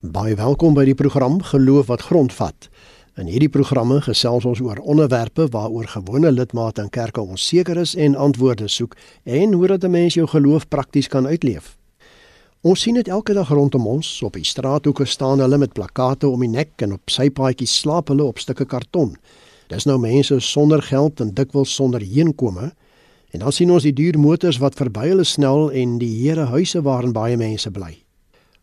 Baie welkom by die program Geloof wat grondvat. In hierdie programme gesels ons oor onderwerpe waaroor gewone lidmate in kerke onseker is en antwoorde soek en hoe dat 'n mens jou geloof prakties kan uitleef. Ons sien dit elke dag rondom ons, op die straathoeke staan hulle met plakkate om die nek en op sypaadjies slaap hulle op stukke karton. Dis nou mense sonder geld en dikwels sonder heenkome. En dan sien ons die duur motors wat verby hulle snel en die here huise waarin baie mense bly.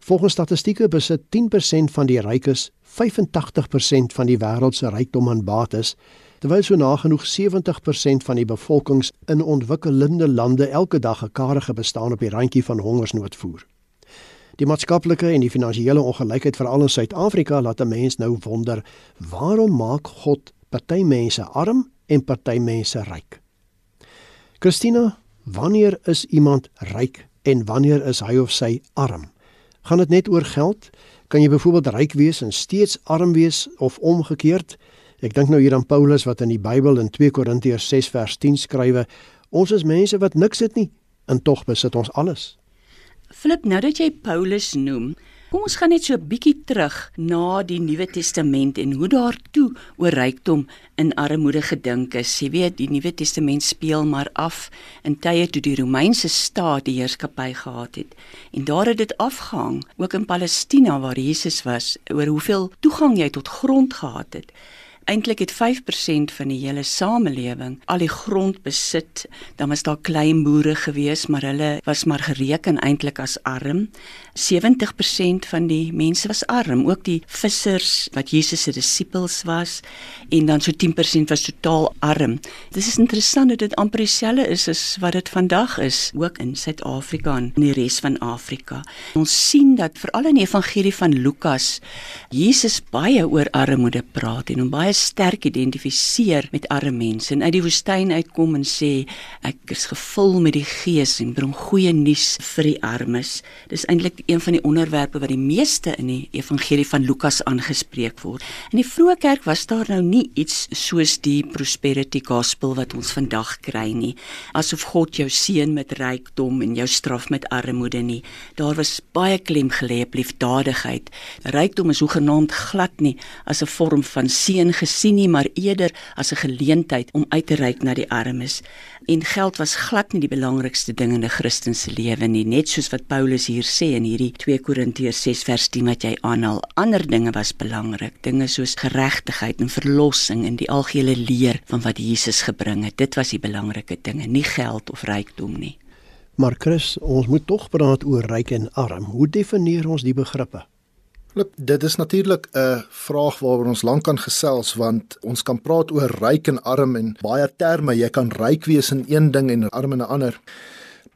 Volgens statistieke besit 10% van die rykes 85% van die wêreld se rykdom en bates, terwyl so nagenoeg 70% van die bevolkings in ontwikkelende lande elke dag 'n karige bestaan op die randjie van hongersnood voer. Die maatskaplike en die finansiële ongelykheid veral in Suid-Afrika laat 'n mens nou wonder, waarom maak God party mense arm en party mense ryk? Christina, wanneer is iemand ryk en wanneer is hy of sy arm? Gaan dit net oor geld? Kan jy byvoorbeeld ryk wees en steeds arm wees of omgekeerd? Ek dink nou hier aan Paulus wat in die Bybel in 2 Korintiërs 6 vers 10 skrywe: Ons is mense wat niks het nie en tog besit ons alles. Flip, nou dat jy Paulus noem, Kom ons gaan net so 'n bietjie terug na die Nuwe Testament en hoe daartoe oor rykdom in armoede gedink is. Jy weet, die Nuwe Testament speel maar af in tye toe die Romeinse staat die heerskappy gehad het. En daar het dit afgehang, ook in Palestina waar Jesus was, oor hoeveel toegang jy tot grond gehad het. Eintlik het 5% van die hele samelewing al die grond besit. Dan was daar klein boere gewees, maar hulle was maar gereken eintlik as arm. 70% van die mense was arm, ook die vissers wat Jesus se disippels was en dan so 10% was totaal arm. Dit is interessant dat dit amper dieselfde is as wat dit vandag is, ook in Suid-Afrika en in die res van Afrika. Ons sien dat veral in die evangelie van Lukas Jesus baie oor armoede praat en hom baie sterk identifiseer met arme mense en uit die woestyn uitkom en sê ek is gevul met die gees en bring goeie nuus vir die armes. Dis eintlik een van die onderwerpe wat die meeste in die evangelie van Lukas aangespreek word. In die vroeë kerk was daar nou nie iets soos die prosperity gospel wat ons vandag kry nie, asof God jou seën met rykdom en jou straf met armoede nie. Daar was baie klem gelê op liefdadigheid. Rykdom is hoegenaamd glad nie as 'n vorm van seën gesien nie, maar eerder as 'n geleentheid om uit te reik na die armes. En geld was glad nie die belangrikste ding in 'n Christen se lewe nie net soos wat Paulus hier sê in hierdie 2 Korintiërs 6 vers 10 wat jy aanhaal. Ander dinge was belangrik dinge soos geregtigheid en verlossing en die algehele leer van wat Jesus gebring het. Dit was die belangrike dinge nie geld of rykdom nie. Maar Chris ons moet tog praat oor ryk en arm. Hoe definieer ons die begrippe Look, dit is natuurlik 'n vraag waaroor ons lank kan gesels want ons kan praat oor ryk en arm en baie terme. Jy kan ryk wees in een ding en arm in 'n ander.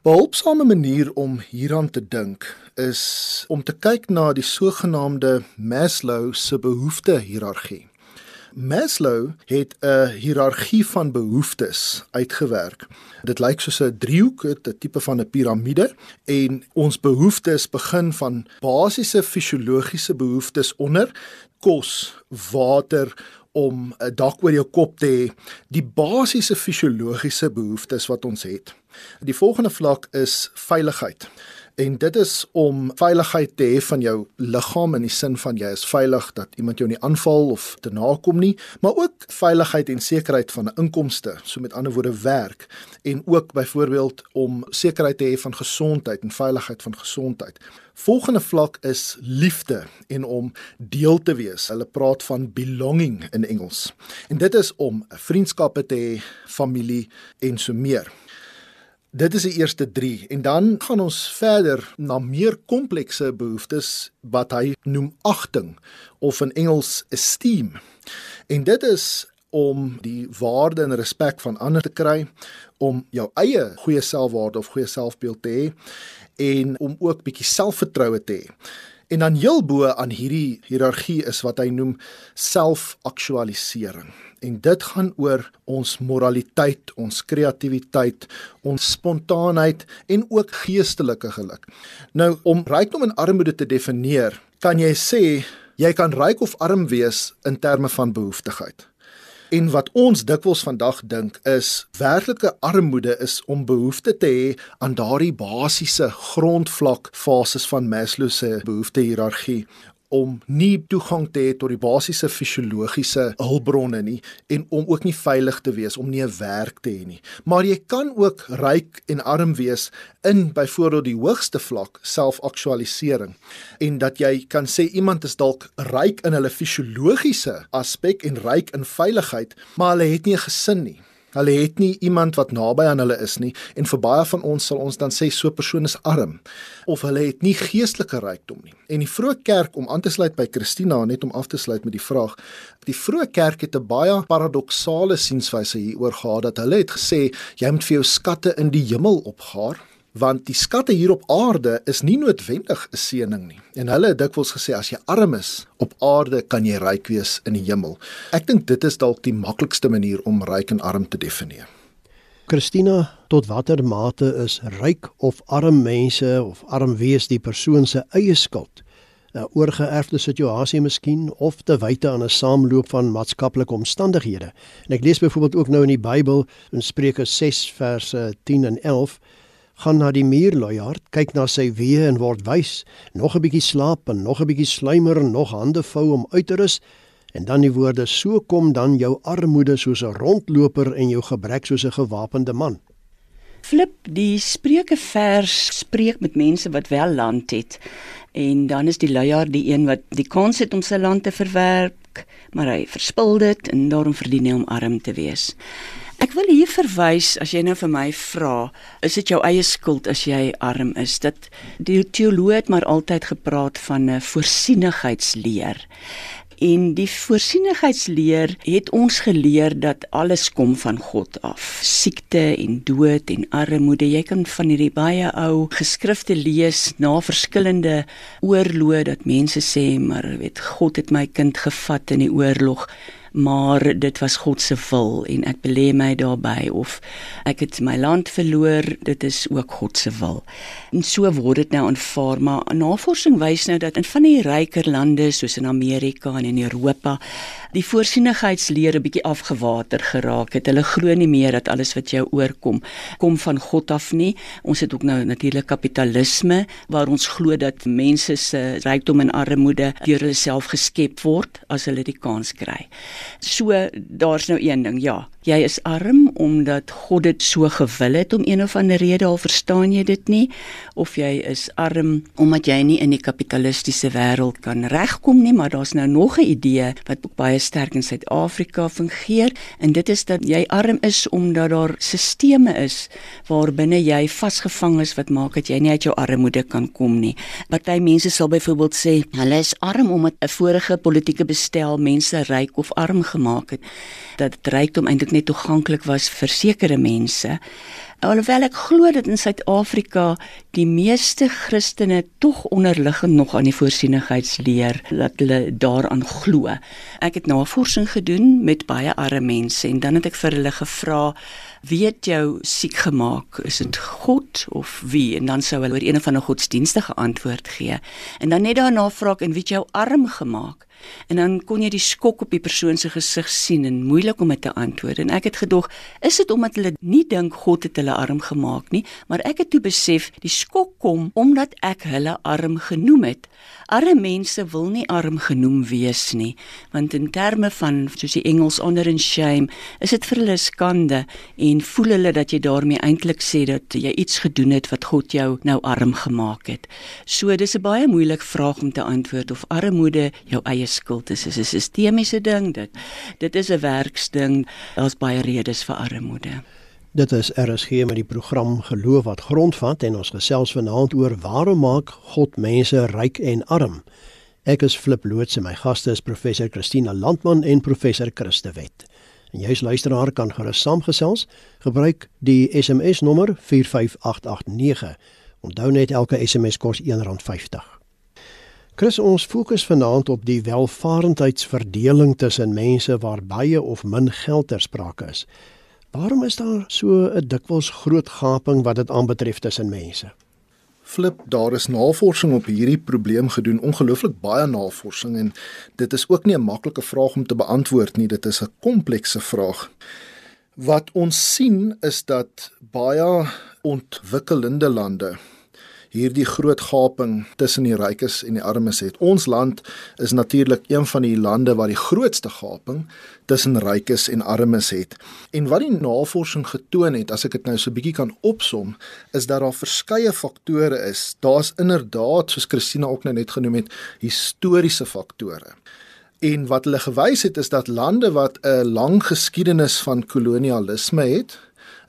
Behulpsame manier om hieraan te dink is om te kyk na die sogenaamde Maslow se behoefte hiërargie. Maslow het 'n hiërargie van behoeftes uitgewerk. Dit lyk soos 'n driehoek, 'n tipe van 'n piramide en ons behoeftes begin van basiese fisiologiese behoeftes onder kos, water om 'n dak oor jou kop te hê, die basiese fisiologiese behoeftes wat ons het. Die volgende vlak is veiligheid. En dit is om veiligheid te hê van jou liggaam in die sin van jy is veilig dat iemand jou nie aanval of te nakom nie, maar ook veiligheid en sekerheid van inkomste, so met ander woorde werk en ook byvoorbeeld om sekerheid te hê van gesondheid en veiligheid van gesondheid. Volgende vlak is liefde en om deel te wees. Hulle praat van belonging in Engels. En dit is om vriendskappe te hê, familie en so meer. Dit is die eerste 3 en dan gaan ons verder na meer komplekse behoeftes wat hy noem agting of in Engels esteem. En dit is om die waarde en respek van ander te kry, om jou eie goeie selfwaarde of goeie selfbeeld te hê en om ook bietjie selfvertroue te hê. En dan heel bo aan hierdie hiërargie is wat hy noem selfaktualisering. En dit gaan oor ons moraliteit, ons kreatiwiteit, ons spontaanheid en ook geestelike geluk. Nou om rykdom en armoede te definieer, kan jy sê jy kan ryk of arm wees in terme van behoeftigheid. En wat ons dikwels vandag dink is werklike armoede is om behoefte te hê aan daardie basiese grondvlak fases van Maslow se behoefte hiërargie om nie toegang te hê tot die basiese fisiologiese hulpbronne nie en om ook nie veilig te wees om nie 'n werk te hê nie. Maar jy kan ook ryk en arm wees in byvoorbeeld die hoogste vlak selfaktualisering en dat jy kan sê iemand is dalk ryk in hulle fisiologiese aspek en ryk in veiligheid, maar hulle het nie 'n gesin nie. Hulle het nie iemand wat naby aan hulle is nie en vir baie van ons sal ons dan sê so 'n persoon is arm of hulle het nie geestelike rykdom nie. En die vroeë kerk om aan te sluit by Christina net om af te sluit met die vraag, die vroeë kerk het 'n baie paradoksale sienswyse hieroor gehad dat hulle het gesê jy moet vir jou skatte in die hemel opgaar want die skatte hier op aarde is nie noodwendig 'n seëning nie. En hulle het dikwels gesê as jy arm is op aarde, kan jy ryk wees in die hemel. Ek dink dit is dalk die maklikste manier om ryk en arm te definieer. Christina, tot watter mate is ryk of arm mense of arm wees die persoon se eie skuld? 'n oorgeerfde situasie miskien of te wyte aan 'n saamloop van maatskaplike omstandighede. En ek lees byvoorbeeld ook nou in die Bybel in Spreuke 6 verse 10 en 11 gaan na die muurluiaard, kyk na sy weë en word wys, nog 'n bietjie slaap en nog 'n bietjie sluimer en nog hande vou om uit te rus. En dan die woorde: "So kom dan jou armoede soos 'n rondloper en jou gebrek soos 'n gewapende man." Flip, die Spreuke vers spreek met mense wat wel land het. En dan is die luiaard die een wat die kans het om sy land te verwerk, maar hy verspil dit en daarom verdien hy om arm te wees. Ek wil hier verwys as jy nou vir my vra, is dit jou eie skuld as jy arm is? Dat die teoloog het maar altyd gepraat van 'n voorsienigheidsleer. En die voorsienigheidsleer het ons geleer dat alles kom van God af. Siekte en dood en armoede. Jy kan van hierdie baie ou geskrifte lees na verskillende oorloë dat mense sê maar weet God het my kind gevat in die oorlog maar dit was God se wil en ek belê my daarbey of ek het my land verloor dit is ook God se wil. En so word dit nou aanvaar maar navorsing wys nou dat in van die ryker lande soos in Amerika en in Europa die voorsienigheidsleer 'n bietjie afgewater geraak het. Hulle glo nie meer dat alles wat jou oorkom kom van God af nie. Ons het ook nou natuurlik kapitalisme waar ons glo dat mense se rykdom en armoede deur hulle self geskep word as hulle die kans kry So daar's nou een ding, ja. Jy is arm omdat God dit so gewil het om een of ander rede al verstaan jy dit nie of jy is arm omdat jy nie in die kapitalistiese wêreld kan regkom nie, maar daar's nou nog 'n idee wat baie sterk in Suid-Afrika fungeer en dit is dat jy arm is omdat daar sisteme is waarbinne jy vasgevang is wat maak dat jy nie uit jou armoede kan kom nie. Party mense sal byvoorbeeld sê hulle is arm omdat 'n vorige politieke bestel mense ryk of arm gemaak het dat rykdom eintlik net toeganklik was vir sekere mense. Alhoewel ek glo dat in Suid-Afrika die meeste Christene tog onderliggend nog aan die voorsienigheidsleer dat hulle daaraan glo. Ek het navorsing gedoen met baie arme mense en dan het ek vir hulle gevra wie het jou siek gemaak? Is dit God of wie? En dan sou hulle oor een van 'n godsdienstige antwoord gee. En dan net daarna vra ek en wie het jou arm gemaak? En dan kon jy die skok op die persoon se gesig sien en moeilik om dit te antwoord. En ek het gedog, is dit omdat hulle nie dink God het hulle arm gemaak nie, maar ek het toe besef die skok kom omdat ek hulle arm genoem het. Arme mense wil nie arm genoem wees nie, want in terme van soos die Engels honor and shame, is dit vir hulle skande en voel hulle dat jy daarmee eintlik sê dat jy iets gedoen het wat God jou nou arm gemaak het. So dis 'n baie moeilike vraag om te antwoord of armoede jou eie skuld is. Dit is 'n sistemiese ding dit. Dit is 'n werksding. Daar's baie redes vir armoede. Dit is RSG met die program Geloof wat grondvat en ons gesels vanaand oor waarom maak God mense ryk en arm. Ek is Flip Loots en my gaste is professor Christina Landman en professor Christe Wet. En jy as luisteraar kan gerus saamgesels. Gebruik die SMS nommer 45889. Onthou net elke SMS kos R1.50. Chris, ons fokus vanaand op die welvarendheidsverdeling tussen mense waar baie of min geld ter sprake is. Waarom is daar so 'n dikwels groot gaping wat dit aanbetref tussen mense? Flip, daar is navorsing op hierdie probleem gedoen, ongelooflik baie navorsing en dit is ook nie 'n maklike vraag om te beantwoord nie, dit is 'n komplekse vraag. Wat ons sien is dat baie ontwikkelende lande hierdie groot gaping tussen die rykes en die armes het. Ons land is natuurlik een van die lande waar die grootste gaping tussen rykes en armes het. En wat die navorsing getoon het, as ek dit nou so 'n bietjie kan opsom, is dat daar verskeie faktore is. Daar's inderdaad, soos Christina ook nou net genoem het, historiese faktore. En wat hulle gewys het is dat lande wat 'n lang geskiedenis van kolonialisme het,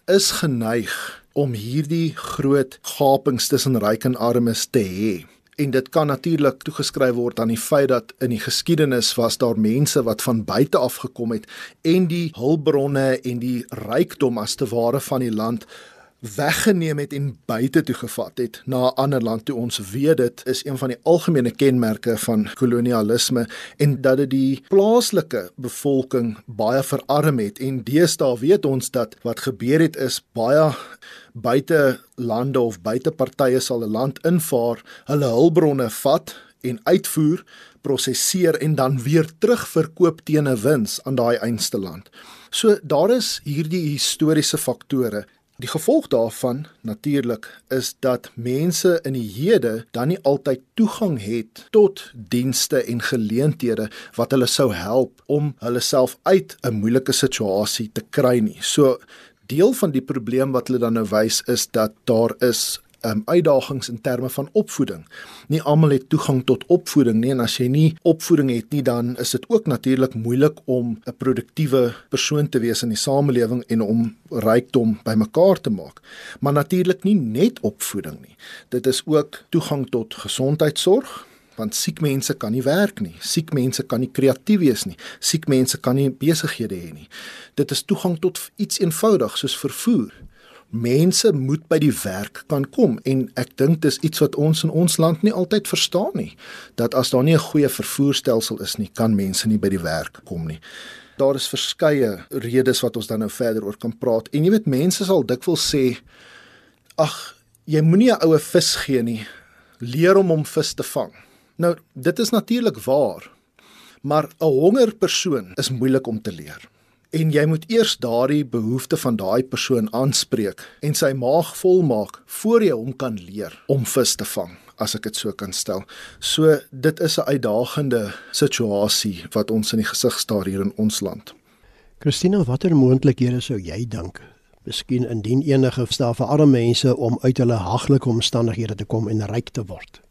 is geneig om hierdie groot gapings tussen ryk en armes te hê. En dit kan natuurlik toegeskryf word aan die feit dat in die geskiedenis was daar mense wat van buite af gekom het en die hulpbronne en die rykdom as te ware van die land weggeneem het en buite toe gevat het na 'n ander land toe ons weet dit is een van die algemene kenmerke van kolonialisme en dat dit die plaaslike bevolking baie verarm het en deesdae weet ons dat wat gebeur het is baie buite lande of buite partye sal 'n land invaar, hulle hulpbronne vat en uitvoer, prosesseer en dan weer terugverkoop teen 'n wins aan daai einste land. So daar is hierdie historiese faktore Die gevolg daarvan natuurlik is dat mense in die hede dan nie altyd toegang het tot dienste en geleenthede wat hulle sou help om hulle self uit 'n moeilike situasie te kry nie. So deel van die probleem wat hulle dan nou wys is dat daar is um, uitdagings in terme van opvoeding. Nie almal het toegang tot opvoeding nie en as jy nie opvoeding het nie dan is dit ook natuurlik moeilik om 'n produktiewe persoon te wees in die samelewing en om rykdom bymekaar te maak. Maar natuurlik nie net opvoeding nie. Dit is ook toegang tot gesondheidsorg want siek mense kan nie werk nie. Siek mense kan nie kreatief wees nie. Siek mense kan nie besighede hê nie. Dit is toegang tot iets eenvoudig soos vervoer mense moet by die werk kan kom. En ek dink dis iets wat ons in ons land nie altyd verstaan nie dat as daar nie 'n goeie vervoerstelsel is nie kan mense nie by die werk kom nie. Daar is verskeie redes wat ons dan nou verder oor kan praat. En jy weet mense sal dikwels sê ag jy moenie 'n oue vis gee nie. Leer hom om vis te vang. Nou dit is natuurlik waar maar 'n honger persoon is moeilik om te leer en jy moet eers daardie behoefte van daai persoon aanspreek en sy maag volmaak voor jy hom kan leer om vis te vang as ek dit so kan stel. So dit is 'n uitdagende situasie wat ons in die gesig staar hier in ons land. Christina, watter moontlikhede sou jy dink? Miskien indien enige stel vir arme mense om uit hulle haglike omstandighede te kom en ryk te word.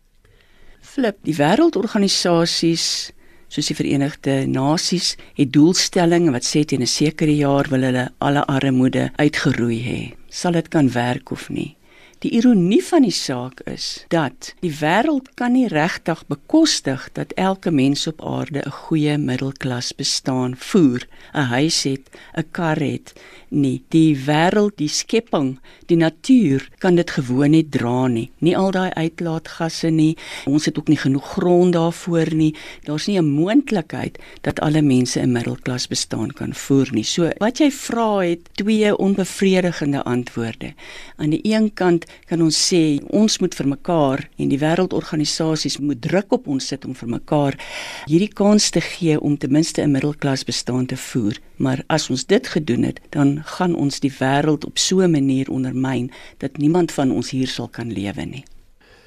Flip, die wêreldorganisasies soos die Verenigde Nasies het doelstellings wat sê teen 'n sekere jaar wil hulle alle armoede uitgeroei hê. Sal dit kan werk of nie? Die ironie van die saak is dat die wêreld kan nie regtig bekostig dat elke mens op aarde 'n goeie middelklas bestaan voer, 'n huis het, 'n kar het nie. Die wêreld, die skepping, die natuur kan dit gewoon nie dra nie. Nie al daai uitlaatgasse nie. Ons het ook nie genoeg grond daarvoor nie. Daar's nie 'n moontlikheid dat alle mense 'n middelklas bestaan kan voer nie. So wat jy vra het twee onbevredigende antwoorde. Aan die een kant kan ons sê ons moet vir mekaar en die wêreldorganisasies moet druk op ons sit om vir mekaar hierdie kans te gee om ten minste 'n middelklas bestaan te voer. Maar as ons dit gedoen het, dan gaan ons die wêreld op so 'n manier ondermyn dat niemand van ons hier sal kan lewe nie.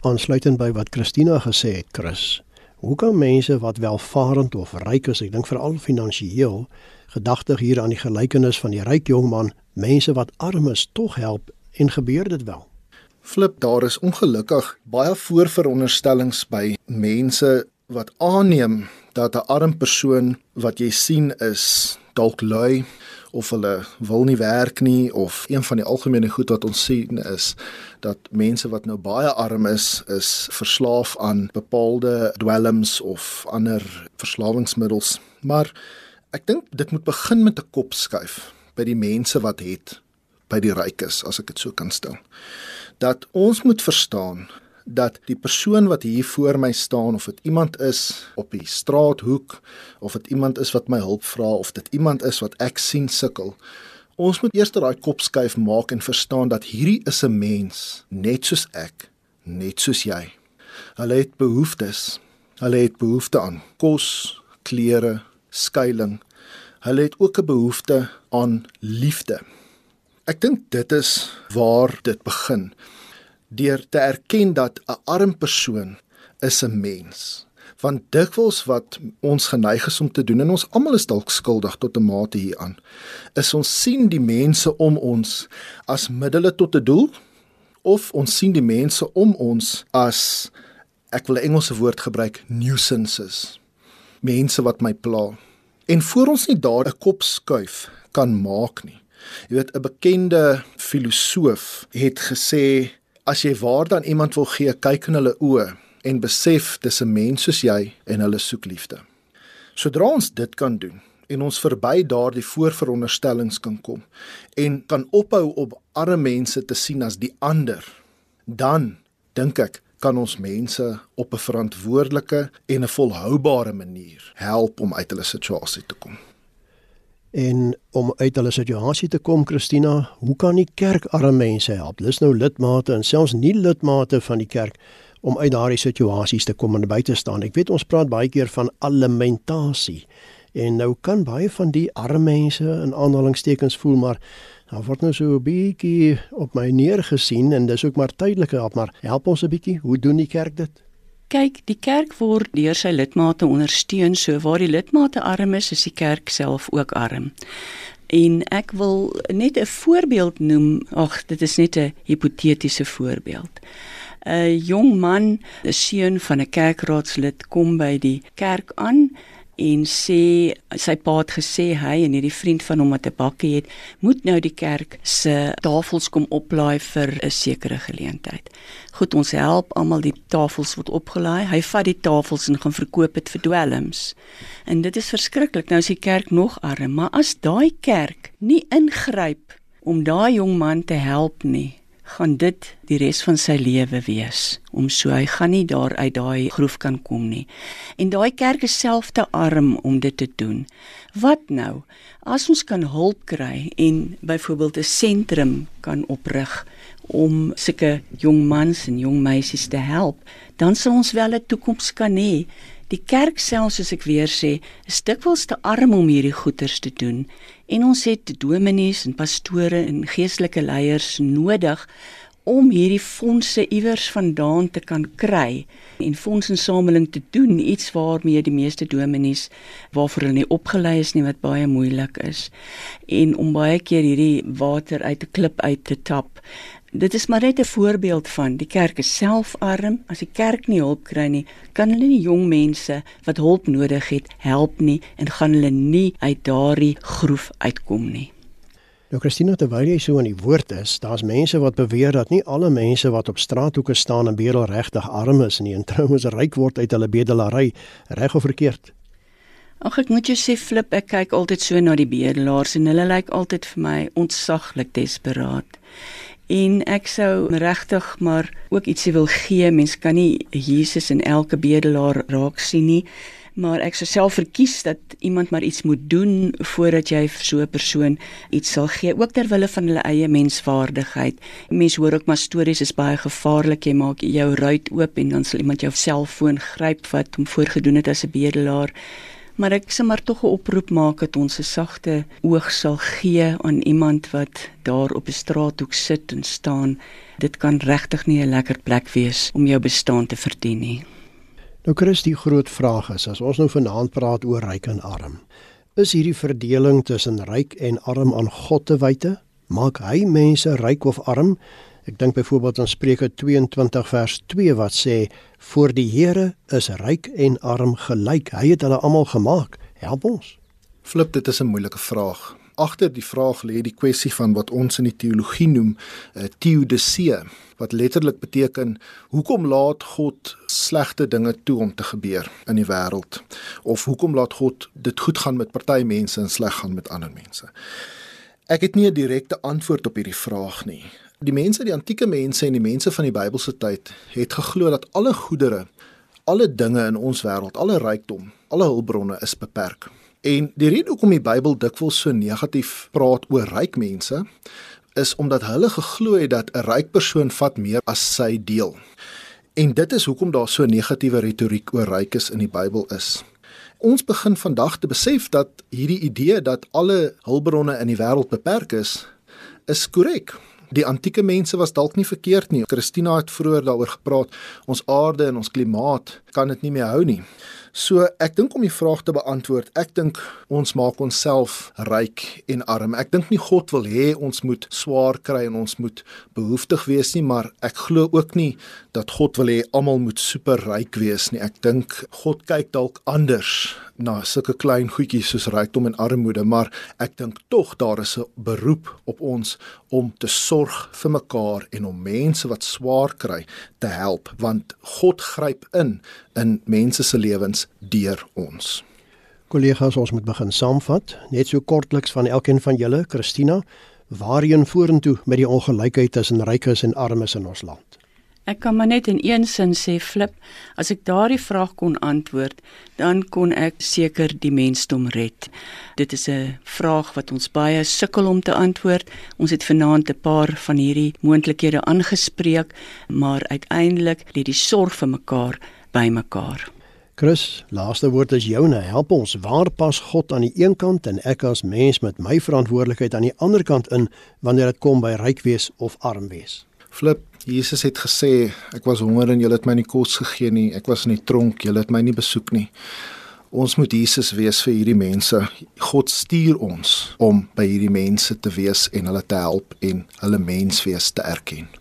Aansluitend by wat Christina gesê het, Chris, hoe kan mense wat welvarend of ryk is, ek dink veral finansiëel, gedagtig hier aan die gelykenis van die ryk jongman, mense wat arm is, tog help en gebeur dit wel? Flip, daar is ongelukkig baie voorveronderstellings by mense wat aanneem dat 'n arm persoon wat jy sien is dalk lui of hulle wil nie werk nie of een van die algemene goed wat ons sien is dat mense wat nou baie arm is is verslaaf aan bepaalde dwelms of ander verslawingsmiddels. Maar ek dink dit moet begin met 'n kop skuif by die mense wat het by die rykes as ek dit so kan stel dat ons moet verstaan dat die persoon wat hier voor my staan of dit iemand is op die straathoek of dit iemand is wat my hulp vra of dit iemand is wat ek sien sukkel ons moet eers daai kop skuif maak en verstaan dat hierdie is 'n mens net soos ek net soos jy. Hulle het behoeftes. Hulle het behoefte aan kos klere skuilings hulle het ook 'n behoefte aan liefde ek dink dit is waar dit begin deur te erken dat 'n arm persoon is 'n mens. Want dikwels wat ons geneig is om te doen en ons almal is dalk skuldig tot 'n mate hieraan, is ons sien die mense om ons as middele tot 'n doel of ons sien die mense om ons as ek wil 'n Engelse woord gebruik nuisances. Mense wat my pla. En voor ons nie daar 'n kop skuif kan maak nie. Jy weet 'n bekende filosoof het gesê as jy waarde aan iemand wil gee, kyk in hulle oë en besef dis 'n mens soos jy en hulle soek liefde. Sodra ons dit kan doen en ons verby daardie voorveronderstellings kan kom en kan ophou om arme mense te sien as die ander, dan dink ek kan ons mense op 'n verantwoordelike en 'n volhoubare manier help om uit hulle situasie te kom. En om uit hulle situasie te kom, Christina, hoe kan die kerk arme mense help? Dis nou lidmate en selfs nie lidmate van die kerk om uit daardie situasies te kom en by te staan. Ek weet ons praat baie keer van alimentasie. En nou kan baie van die arme mense in aanhalingstekens voel maar Daar word nou so 'n bietjie op my neergesien en dis ook maar tydelike help, maar help ons 'n bietjie. Hoe doen die kerk dit? Kyk, die kerk word deur sy lidmate ondersteun, so waar die lidmate arm is, is die kerk self ook arm. En ek wil net 'n voorbeeld noem. Ag, dit is net 'n hipotetiese voorbeeld. 'n Jong man, 'n seun van 'n kerkraadslid kom by die kerk aan en sê sy pa het gesê hy en hierdie vriend van hom wat 'n bakkie het, moet nou die kerk se tafels kom oplaai vir 'n sekere geleentheid. Goed, ons help almal die tafels word opgelaai. Hy vat die tafels en gaan verkoop dit vir dwelms. En dit is verskriklik. Nou is die kerk nog arm, maar as daai kerk nie ingryp om daai jong man te help nie, gaan dit die res van sy lewe wees om so hy gaan nie daar uit daai groef kan kom nie. En daai kerk is self te arm om dit te doen. Wat nou? As ons kan hulp kry en byvoorbeeld 'n sentrum kan oprig om sulke jong mans en jong meisies te help, dan sal ons wel 'n toekoms kan hê. Die kerk self soos ek weer sê, is dikwels te arm om hierdie goeders te doen en ons het dominees en pastore en geestelike leiers nodig om hierdie fondse iewers vandaan te kan kry en fondsinsameling te doen iets waarmee die meeste dominees waarvoor hulle nie opgelei is nie wat baie moeilik is. En om baie keer hierdie water uit 'n klip uit te tap Dit is maar net 'n voorbeeld van die kerk is self arm. As die kerk nie hulp kry nie, kan hulle nie jong mense wat hulp nodig het help nie en gaan hulle nie uit daardie groef uitkom nie. Nou Christina, terwyl jy so aan die woord is, daar's mense wat beweer dat nie alle mense wat op straathoeke staan en bedel regtig arm is nie en trouens ryk word uit hulle bedelary, reg of verkeerd. Ag ek moet jou sê flip, ek kyk altyd so na die bedelaars en hulle lyk altyd vir my ontsaglik desperaat en ek sou regtig maar ook ietsie wil gee. Mens kan nie Jesus in elke bedelaar raak sien nie, maar ek sou self verkies dat iemand maar iets moet doen voordat jy vir so 'n persoon iets sal gee, ook ter wille van hulle eie menswaardigheid. Mense hoor ook maar stories is baie gevaarlik. Jy maak jou ruit oop en dan sal iemand jou selfoon gryp wat hom voorgedoen het as 'n bedelaar maar ek sê maar tog 'n oproep maak dat ons 'n sagte oog sal gee aan iemand wat daar op 'n straathoek sit en staan. Dit kan regtig nie 'n lekker plek wees om jou bestaan te verdien nie. Nou Chris, die groot vraag is as ons nou vanaand praat oor ryk en arm, is hierdie verdeling tussen ryk en arm aan God te wyte? Maak hy mense ryk of arm? Ek dink byvoorbeeld aan Spreuke 22 vers 2 wat sê: "Voor die Here is ryk en arm gelyk. Hy het hulle almal gemaak." Help ons. Flip, dit is 'n moeilike vraag. Agter die vraag lê die kwessie van wat ons in die teologie noem 'n eh, teodisee, wat letterlik beteken hoekom laat God slegte dinge toe om te gebeur in die wêreld? Of hoekom laat God dit goed gaan met party mense en sleg gaan met ander mense? Ek het nie 'n direkte antwoord op hierdie vraag nie. Die mense, die antieke mense en die mense van die Bybelse tyd het geglo dat alle goedere, alle dinge in ons wêreld, alle rykdom, alle hulpbronne is beperk. En die rede hoekom die Bybel dikwels so negatief praat oor ryk mense, is omdat hulle geglo het dat 'n ryk persoon vat meer as sy deel. En dit is hoekom daar so negatiewe retoriek oor rykes in die Bybel is. Ons begin vandag te besef dat hierdie idee dat alle hulpbronne in die wêreld beperk is, is korrek. Die antieke mense was dalk nie verkeerd nie. Christina het vroeër daaroor gepraat. Ons aarde en ons klimaat kan dit nie meer hou nie. So ek dink om die vraag te beantwoord, ek dink ons maak onsself ryk en arm. Ek dink nie God wil hê ons moet swaar kry en ons moet behoeftig wees nie, maar ek glo ook nie dat God wil hê almal moet super ryk wees nie. Ek dink God kyk dalk anders na sulke klein goedjies soos rykdom en armoede, maar ek dink tog daar is 'n beroep op ons om te sorg vir mekaar en om mense wat swaar kry te help, want God gryp in in mense se lewens deur ons. Kollegas, ons moet begin saamvat, net so kortliks van elkeen van julle, Christina, waarheen vorentoe met die ongelykheid tussen rykes en armes in ons land? Ek kan maar net in een sin sê flip, as ek daardie vraag kon antwoord, dan kon ek seker die mensdom red. Dit is 'n vraag wat ons baie sukkel om te antwoord. Ons het vanaand 'n paar van hierdie moontlikhede aangespreek, maar uiteindelik lê die sorg vir mekaar by mekaar. Chris, laaste woord is joune. Help ons, waar pas God aan die een kant en ek as mens met my verantwoordelikheid aan die ander kant in wanneer dit kom by ryk wees of arm wees? Flip, Jesus het gesê, ek was honger en julle het my nie kos gegee nie. Ek was in die tronk, julle het my nie besoek nie. Ons moet Jesus wees vir hierdie mense. God stuur ons om by hierdie mense te wees en hulle te help en hulle menswees te erken.